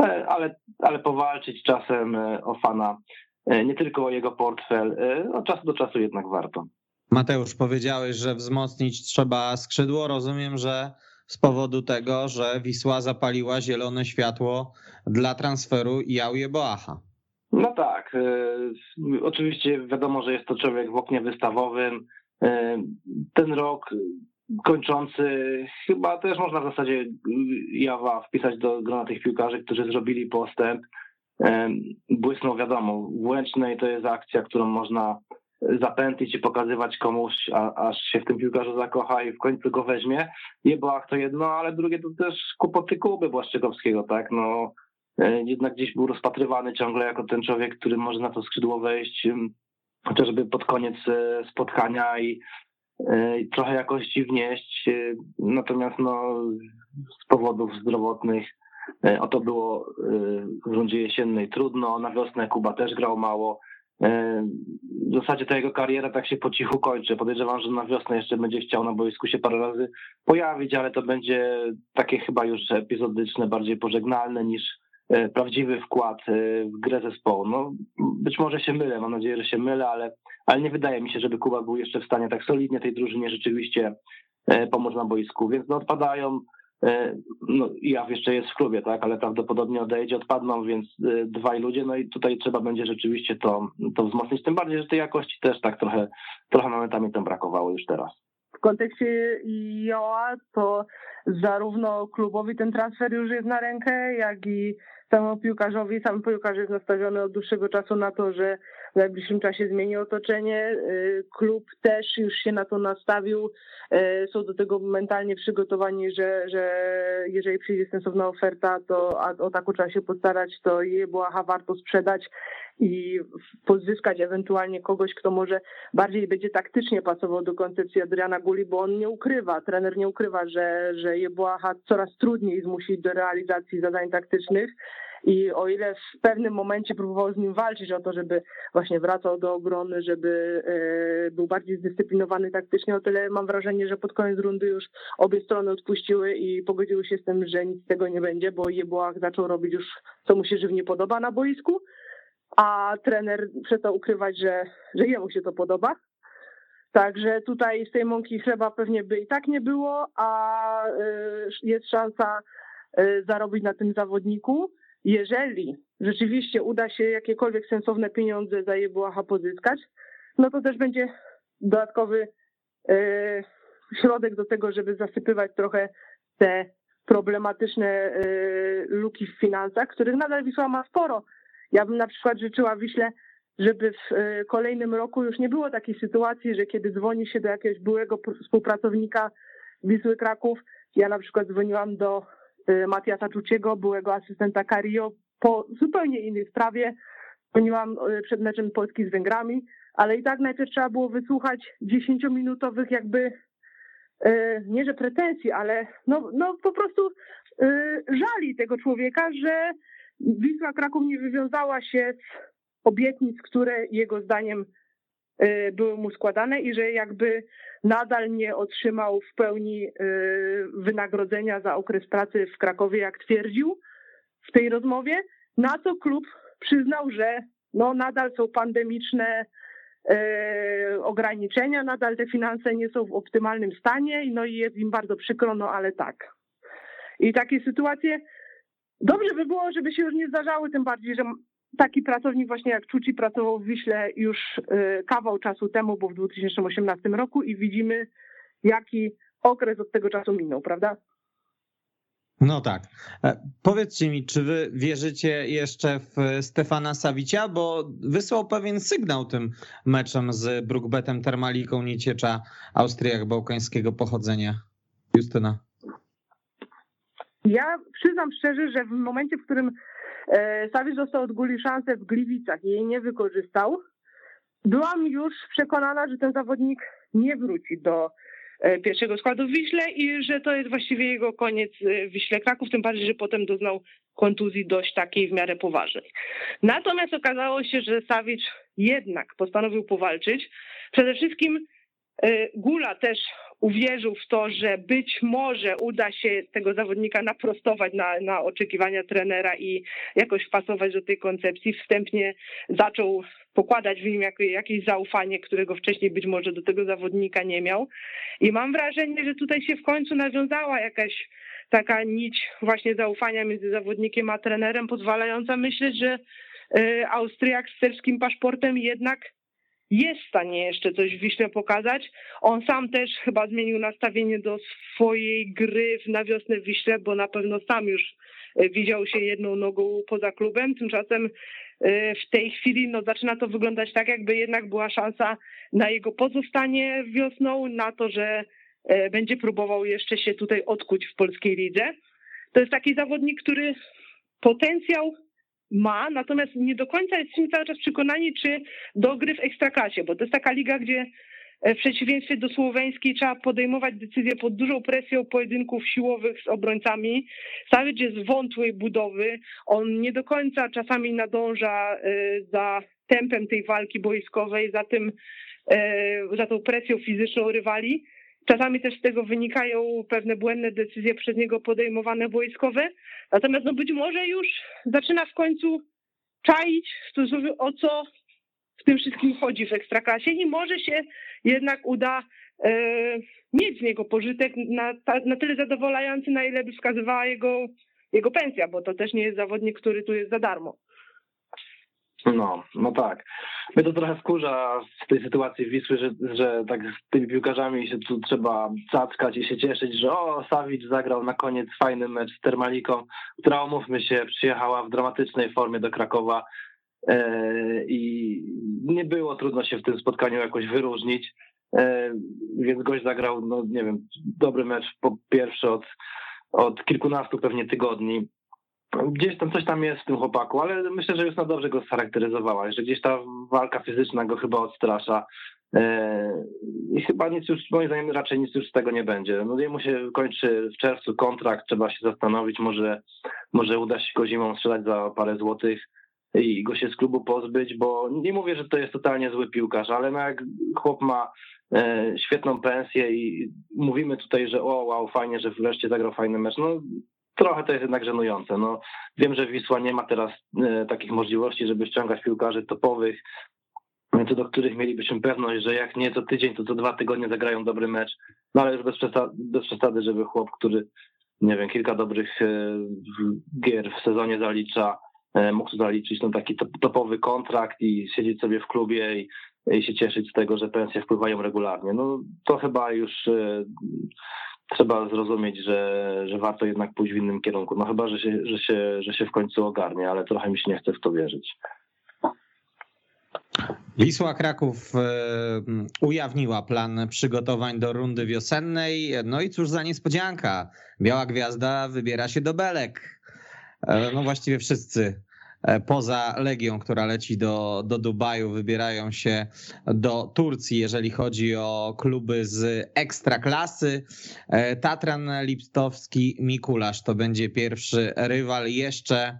E, ale, ale powalczyć czasem e, o fana, e, nie tylko o jego portfel, od czasu do czasu jednak warto. Mateusz, powiedziałeś, że wzmocnić trzeba skrzydło. Rozumiem, że z powodu tego, że Wisła zapaliła zielone światło dla transferu Jauje Boacha. No tak. Oczywiście wiadomo, że jest to człowiek w oknie wystawowym. Ten rok kończący, chyba też można w zasadzie Jawa wpisać do grona tych piłkarzy, którzy zrobili postęp. Błysnął wiadomo, w Łęcznej to jest akcja, którą można zapętlić i pokazywać komuś, a, aż się w tym piłkarzu zakocha i w końcu go weźmie. Jebałach to jedno, ale drugie to też kłopoty Kuby Błaszczykowskiego, tak, no e, jednak gdzieś był rozpatrywany ciągle jako ten człowiek, który może na to skrzydło wejść, chociażby pod koniec e, spotkania i trochę jakości wnieść, e, natomiast no, z powodów zdrowotnych e, o to było w rundzie jesiennej trudno, na wiosnę Kuba też grał mało. W zasadzie ta jego kariera tak się po cichu kończy. Podejrzewam, że na wiosnę jeszcze będzie chciał na boisku się parę razy pojawić, ale to będzie takie chyba już epizodyczne, bardziej pożegnalne niż prawdziwy wkład w grę zespołu. No, być może się mylę, mam nadzieję, że się mylę, ale ale nie wydaje mi się, żeby Kuba był jeszcze w stanie tak solidnie tej drużynie rzeczywiście e, pomóc na boisku, więc no odpadają, e, no Jaw jeszcze jest w klubie, tak, ale prawdopodobnie odejdzie, odpadną, więc e, dwaj ludzie, no i tutaj trzeba będzie rzeczywiście to, to wzmocnić, tym bardziej, że tej jakości też tak trochę, trochę momentami tam brakowało już teraz. Kontekście Joa to zarówno klubowi ten transfer już jest na rękę, jak i samemu piłkarzowi. Sam piłkarz jest nastawiony od dłuższego czasu na to, że w najbliższym czasie zmieni otoczenie. Y, klub też już się na to nastawił. Y, są do tego mentalnie przygotowani, że, że jeżeli przyjdzie sensowna oferta, to a o taką trzeba się postarać, to je błaha warto sprzedać i pozyskać ewentualnie kogoś, kto może bardziej będzie taktycznie pasował do koncepcji Adriana Guli, bo on nie ukrywa, trener nie ukrywa, że, że Jebłaha coraz trudniej zmusić do realizacji zadań taktycznych. I o ile w pewnym momencie próbował z nim walczyć o to, żeby właśnie wracał do obrony, żeby e, był bardziej zdyscyplinowany taktycznie, o tyle mam wrażenie, że pod koniec rundy już obie strony odpuściły i pogodziły się z tym, że nic z tego nie będzie, bo Jebłach zaczął robić już co mu się żywnie podoba na boisku a trener przestał ukrywać, że, że jemu się to podoba. Także tutaj z tej mąki chleba pewnie by i tak nie było, a y, jest szansa y, zarobić na tym zawodniku. Jeżeli rzeczywiście uda się jakiekolwiek sensowne pieniądze za Jebuacha pozyskać, no to też będzie dodatkowy y, środek do tego, żeby zasypywać trochę te problematyczne luki w finansach, których nadal Wisła ma sporo ja bym na przykład życzyła Wiśle, żeby w e, kolejnym roku już nie było takiej sytuacji, że kiedy dzwoni się do jakiegoś byłego współpracownika Wisły Kraków, ja na przykład dzwoniłam do e, Matiasa Czuciego, byłego asystenta Cario, po zupełnie innej sprawie. Dzwoniłam e, przed meczem Polski z Węgrami, ale i tak najpierw trzeba było wysłuchać dziesięciominutowych jakby nie że pretensji, ale no, no po prostu żali tego człowieka, że Wisła Kraków nie wywiązała się z obietnic, które jego zdaniem były mu składane i że jakby nadal nie otrzymał w pełni wynagrodzenia za okres pracy w Krakowie, jak twierdził w tej rozmowie, na co klub przyznał, że no nadal są pandemiczne e, ograniczenia, nadal te finanse nie są w optymalnym stanie, no i jest im bardzo przykro, no ale tak. I takie sytuacje dobrze by było, żeby się już nie zdarzały, tym bardziej, że taki pracownik właśnie jak Czuci pracował w Wiśle już e, kawał czasu temu, bo w 2018 roku i widzimy, jaki okres od tego czasu minął, prawda? No tak. E, powiedzcie mi, czy wy wierzycie jeszcze w Stefana Sawicia, bo wysłał pewien sygnał tym meczem z Brookbetem Termaliką Nieciecza Austriak bałkańskiego pochodzenia. Justyna. Ja przyznam szczerze, że w momencie, w którym e, Sawicz dostał od Guli szansę w Gliwicach i jej nie wykorzystał, byłam już przekonana, że ten zawodnik nie wróci do E, pierwszego składu w Wiśle i że to jest właściwie jego koniec e, w Wiśle Kraków, tym bardziej, że potem doznał kontuzji dość takiej w miarę poważnej. Natomiast okazało się, że Sawicz jednak postanowił powalczyć. Przede wszystkim e, Gula też uwierzył w to, że być może uda się tego zawodnika naprostować na, na oczekiwania trenera i jakoś wpasować do tej koncepcji. Wstępnie zaczął pokładać w nim jakieś zaufanie, którego wcześniej być może do tego zawodnika nie miał. I mam wrażenie, że tutaj się w końcu nawiązała jakaś taka nić właśnie zaufania między zawodnikiem a trenerem, pozwalająca myśleć, że e, Austriak z serbskim paszportem jednak jest w stanie jeszcze coś w Wiśle pokazać. On sam też chyba zmienił nastawienie do swojej gry na wiosnę w Wiśle, bo na pewno sam już e, widział się jedną nogą poza klubem. Tymczasem e, w tej chwili no, zaczyna to wyglądać tak, jakby jednak była szansa na jego pozostanie wiosną, na to, że e, będzie próbował jeszcze się tutaj odkuć w polskiej lidze. To jest taki zawodnik, który potencjał ma, natomiast nie do końca jesteśmy cały czas przekonani, czy do gry w ekstraklasie, bo to jest taka liga, gdzie e, w przeciwieństwie do słoweńskiej trzeba podejmować decyzje pod dużą presją pojedynków siłowych z obrońcami. Savic jest wątłej budowy, on nie do końca czasami nadąża e, za tempem tej walki boiskowej, za tym, e, za tą presją fizyczną rywali. Czasami też z tego wynikają pewne błędne decyzje przez niego podejmowane wojskowe. Natomiast no być może już zaczyna w końcu czaić, o co w tym wszystkim chodzi w ekstraklasie i może się jednak uda e, mieć z niego pożytek na, na tyle zadowalający, na ile by wskazywała jego, jego pensja, bo to też nie jest zawodnik, który tu jest za darmo. No, no tak. Mnie to trochę wkurza w tej sytuacji Wisły, że, że tak z tymi piłkarzami się tu trzeba cackać i się cieszyć, że o, Sawicz zagrał na koniec fajny mecz z Termaliką, która, umówmy się, przyjechała w dramatycznej formie do Krakowa e, i nie było trudno się w tym spotkaniu jakoś wyróżnić, e, więc gość zagrał, no nie wiem, dobry mecz po pierwszy od, od kilkunastu pewnie tygodni gdzieś tam coś tam jest w tym chłopaku, ale myślę, że już na dobrze go scharakteryzowała, że gdzieś ta walka fizyczna go chyba odstrasza. E, I chyba nic już, moim zdaniem, raczej nic już z tego nie będzie. No jemu się kończy w czerwcu kontrakt, trzeba się zastanowić, może, może uda się go zimą strzelać za parę złotych i go się z klubu pozbyć, bo nie mówię, że to jest totalnie zły piłkarz, ale no jak chłop ma e, świetną pensję i mówimy tutaj, że o wow, fajnie, że wreszcie zagrał fajny mecz, no trochę to jest jednak żenujące. No, wiem, że Wisła nie ma teraz e, takich możliwości, żeby ściągać piłkarzy topowych, co do których mielibyśmy pewność, że jak nie co tydzień, to co dwa tygodnie zagrają dobry mecz. No ale już bez przesady, bez przesady żeby chłop, który nie wiem, kilka dobrych e, gier w sezonie zalicza, e, mógł zaliczyć no, taki topowy kontrakt i siedzieć sobie w klubie i, i się cieszyć z tego, że pensje wpływają regularnie. No to chyba już trzeba zrozumieć, że, że warto jednak pójść w innym kierunku. No chyba, że się, że, się, że się w końcu ogarnie, ale trochę mi się nie chce w to wierzyć. Wisła Kraków e, ujawniła plan przygotowań do rundy wiosennej. No i cóż za niespodzianka. Biała Gwiazda wybiera się do Belek. E, no właściwie wszyscy poza Legią, która leci do, do Dubaju, wybierają się do Turcji, jeżeli chodzi o kluby z ekstraklasy. E, Tatran Liptowski Mikulasz to będzie pierwszy rywal jeszcze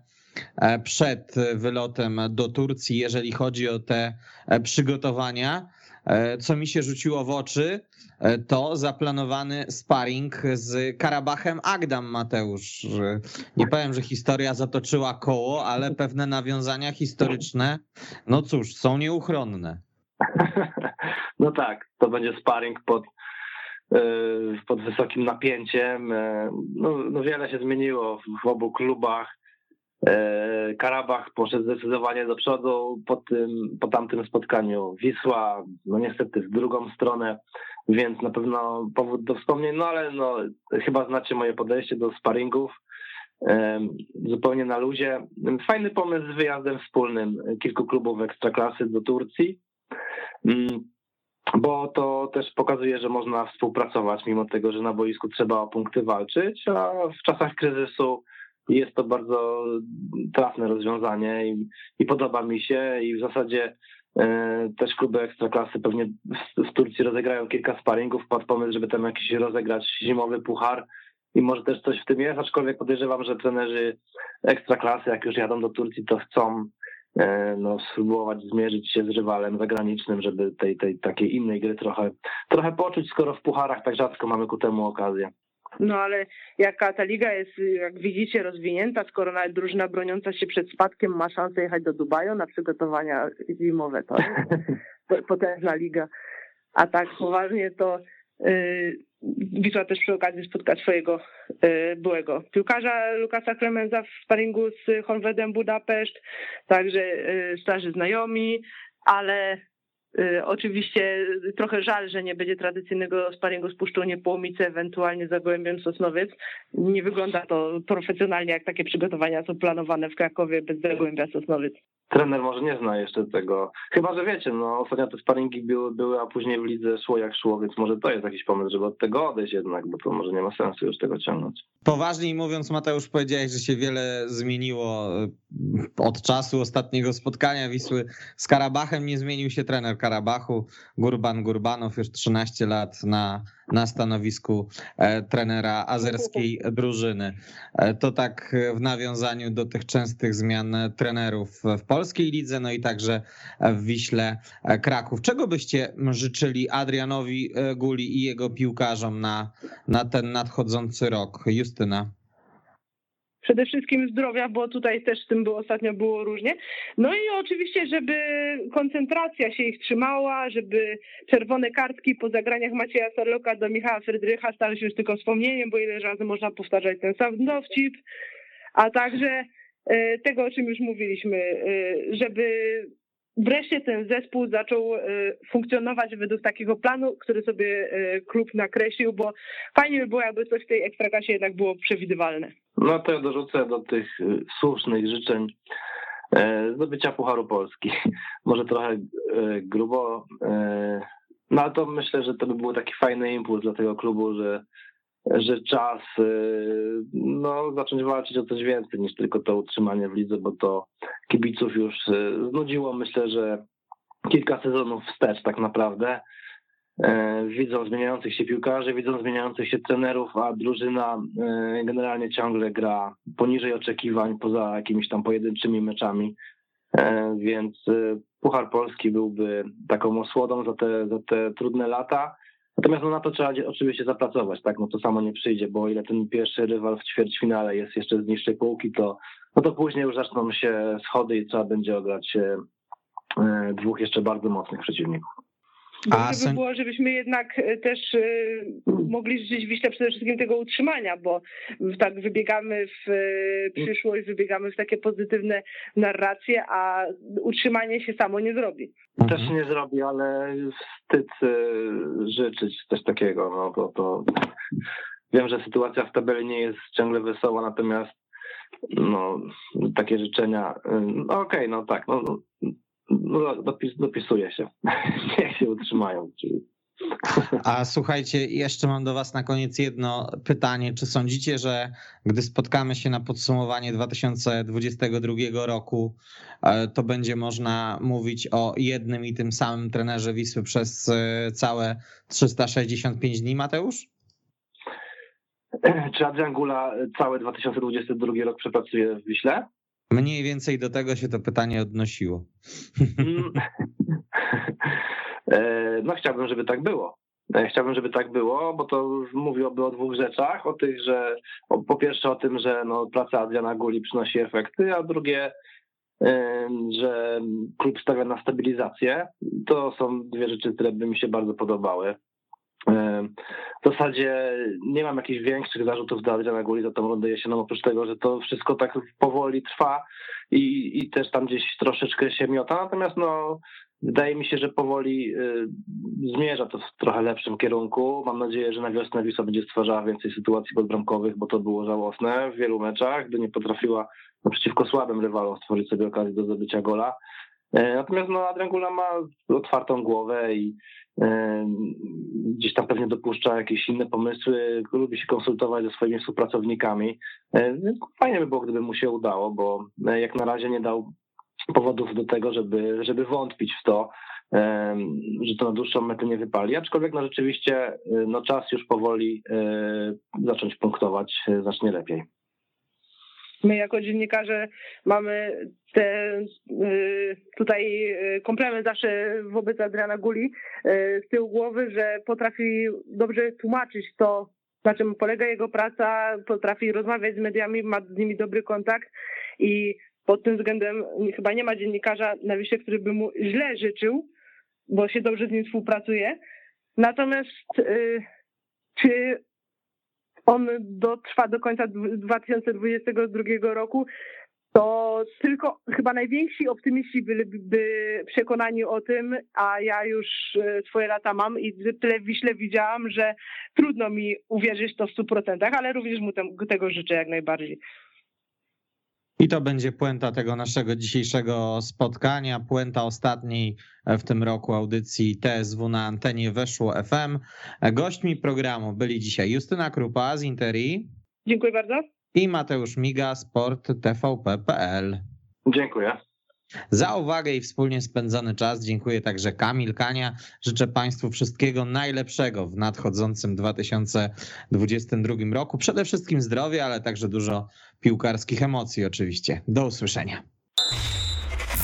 e, przed wylotem do Turcji, jeżeli chodzi o te przygotowania. Co mi się rzuciło w oczy, to zaplanowany sparring z Karabachem Agdam Mateusz. Nie powiem, że historia zatoczyła koło, ale pewne nawiązania historyczne, no cóż, są nieuchronne. *laughs* No tak, to będzie sparring pod, e, pod wysokim napięciem. E, no, no wiele się zmieniło w obu klubach. E, Karabach poszedł zdecydowanie do przodu po, tym, po tamtym spotkaniu. Wisła, no niestety w drugą stronę, więc na pewno powód do wspomnień, no ale no, chyba znacie moje podejście do sparingów zupełnie na luzie. Fajny pomysł z wyjazdem wspólnym kilku klubów ekstraklasy do Turcji. Mm, bo to też pokazuje, że można współpracować, mimo tego, że na boisku trzeba o punkty walczyć, a w czasach kryzysu jest to bardzo trafne rozwiązanie i, i podoba mi się i w zasadzie e, też kluby ekstraklasy pewnie w, Turcji rozegrają kilka sparingów pod pomysł, żeby tam jakiś rozegrać zimowy puchar i może też coś w tym jest, aczkolwiek podejrzewam, że trenerzy ekstraklasy, jak już jadą do Turcji, to chcą E, no, spróbować zmierzyć się z rywalem zagranicznym, żeby tej, tej takiej innej gry trochę, trochę poczuć, skoro w pucharach tak rzadko mamy ku temu okazję. No ale jaka ta liga jest, jak widzicie, rozwinięta, skoro nawet drużyna broniąca się przed spadkiem ma szansę jechać do Dubaju na przygotowania zimowe, to *laughs* potężna liga. A tak poważnie to yy, Wisła też przy okazji spotka swojego e, byłego piłkarza Lukasa Klemenza w sparingu z Honvedem Budapeszt, także e, starzy znajomi, ale Oczywiście trochę żal, że nie będzie tradycyjnego sparingu z Puszczą Niepołomice, ewentualnie Zagłębiem Sosnowiec. Nie wygląda to profesjonalnie, jak takie przygotowania są planowane w Krakowie bez Zagłębia Sosnowiec trener może nie zna jeszcze tego. Chyba, że wiecie, no ostatnio te sparingi były, były, a później w lidze szło jak szło, więc może to jest jakiś pomysł, żeby od tego odejść jednak, bo to może nie ma sensu już tego ciągnąć. Poważniej mówiąc, Mateusz, powiedziałeś, że się wiele zmieniło e, od czasu ostatniego spotkania Wisły z Karabachem. Nie zmienił się trener Karabachu, Gurban Gurbanow już 13 lat na na stanowisku e, trenera azerskiej drużyny. E, to tak w nawiązaniu do tych częstych zmian trenerów w polskiej lidze, no i także w Wiśle Kraków. Czego byście życzyli Adrianowi Guli i jego piłkarzom na, na ten nadchodzący rok? Justyna przede wszystkim zdrowia, bo tutaj też z tym było ostatnio było różnie. No i oczywiście, żeby koncentracja się ich trzymała, żeby czerwone kartki po zagraniach Macieja Sarloka do Michała Frydrycha stały się już tylko wspomnieniem, bo ile razy można powtarzać ten sam dowcip, a także e, tego, o czym już mówiliśmy, e, żeby wreszcie ten zespół zaczął e, funkcjonować według takiego planu, który sobie klub nakreślił, bo fajnie by było, jakby coś w tej ekstrakasie jednak było przewidywalne. No to ja dorzucę do tych y, słusznych życzeń e, zdobycia Pucharu Polski. *laughs* Może trochę e, grubo, e, no ale to myślę, że to by był taki fajny impuls dla tego klubu, że, że czas no, zacząć walczyć o coś więcej niż tylko to utrzymanie w lidze, bo to kibiców już znudziło. Myślę, że kilka sezonów wstecz tak naprawdę. E, widzą zmieniających się piłkarzy, widzą zmieniających się trenerów, a drużyna e, generalnie ciągle gra poniżej oczekiwań, poza jakimiś tam pojedynczymi meczami. E, więc Puchar Polski byłby taką osłodą za te, za te trudne lata. Natomiast no, na to trzeba oczywiście zapracować, tak? No to samo nie przyjdzie, bo o ile ten pierwszy rywal w ćwierćfinale jest jeszcze z niższej półki, to, no to później już zaczną się schody i trzeba będzie ograć dwóch jeszcze bardzo mocnych przeciwników. Dobrze by było, żebyśmy jednak e, też e, mogli życzyć Wiśle przede wszystkim tego utrzymania, bo tak wybiegamy w e, przyszłość, wybiegamy w takie pozytywne narracje, a utrzymanie się samo nie zrobi. Też się nie zrobi, ale wstyd życzyć coś takiego, no bo to wiem, że sytuacja w tabeli nie jest ciągle wesoła, natomiast no, takie życzenia, no okej, okay, no tak, no, no, dopis, dopisuje się. *laughs* Niech się utrzymają. Czyli... A słuchajcie, jeszcze mam do Was na koniec jedno pytanie. Czy sądzicie, że gdy spotkamy się na podsumowanie 2022 roku, e, to będzie można mówić o jednym i tym samym trenerze Wisły przez e, całe 365 dni, Mateusz? Czy Adrian Gula cały 2022 rok przepracuje w Wiśle? Mniej więcej do tego się to pytanie odnosiło. Mm. No chciałbym, żeby tak było. Chciałbym, żeby tak było, bo to mówiłoby o dwóch rzeczach. O tych, że po pierwsze o tym, że no, praca Adriana Guli przynosi efekty, a drugie, że klub stawia na stabilizację. To są dwie rzeczy, które by mi się bardzo podobały. W zasadzie nie mam jakichś większych zarzutów do Adriana Guli za tą rundę jesienną, oprócz tego, że to wszystko tak powoli trwa i, i też tam gdzieś troszeczkę się miota. Natomiast no, wydaje mi się, że powoli y, zmierza to w trochę lepszym kierunku. Mam nadzieję, że na wiosnę Wisła będzie stwarzała więcej sytuacji podbramkowych, bo to było żałosne w wielu meczach, gdy nie potrafiła no, przeciwko słabym rywalom stworzyć sobie okazję do zdobycia gola. E, natomiast no, Adrian Gula ma otwartą głowę i gdzieś tam pewnie dopuszcza jakieś inne pomysły, lubi się konsultować ze swoimi współpracownikami. E, fajnie by było, gdyby mu się udało, bo e, jak na razie nie dał powodów do tego, żeby, żeby wątpić w to, że to na dłuższą metę nie wypali. Aczkolwiek no rzeczywiście e, no czas już powoli zacząć punktować znacznie lepiej. My jako dziennikarze mamy te y, tutaj y, komplement zawsze wobec Adriana Guli y, z tyłu głowy, że potrafi dobrze tłumaczyć to, na czym polega jego praca, potrafi rozmawiać z mediami, ma z nimi dobry kontakt i pod tym względem chyba nie ma dziennikarza na Wiśle, który by mu źle życzył, bo się dobrze z nim współpracuje. Natomiast czy on dotrwa do końca 2022 roku, to tylko chyba najwięksi optymiści byliby przekonani o tym, a ja już e, swoje lata mam i tyle Wiśle widziałam, że trudno mi uwierzyć to w 100%, ale również mu tego życzę jak najbardziej. I to będzie puenta tego naszego dzisiejszego spotkania, puenta ostatniej w tym roku audycji TSW na antenie Weszło FM. Gośćmi programu byli dzisiaj Justyna Krupa z Interi. Dziękuję bardzo. I Mateusz Miga, Sport TVP.pl. Dziękuję. Za uwagę i wspólnie spędzony czas dziękuję także Kamil Kania. Życzę Państwu wszystkiego najlepszego w nadchodzącym 2022 roku. Przede wszystkim zdrowia, ale także dużo piłkarskich emocji oczywiście. Do usłyszenia.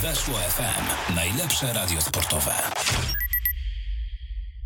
Weszło FM. Najlepsze radio sportowe.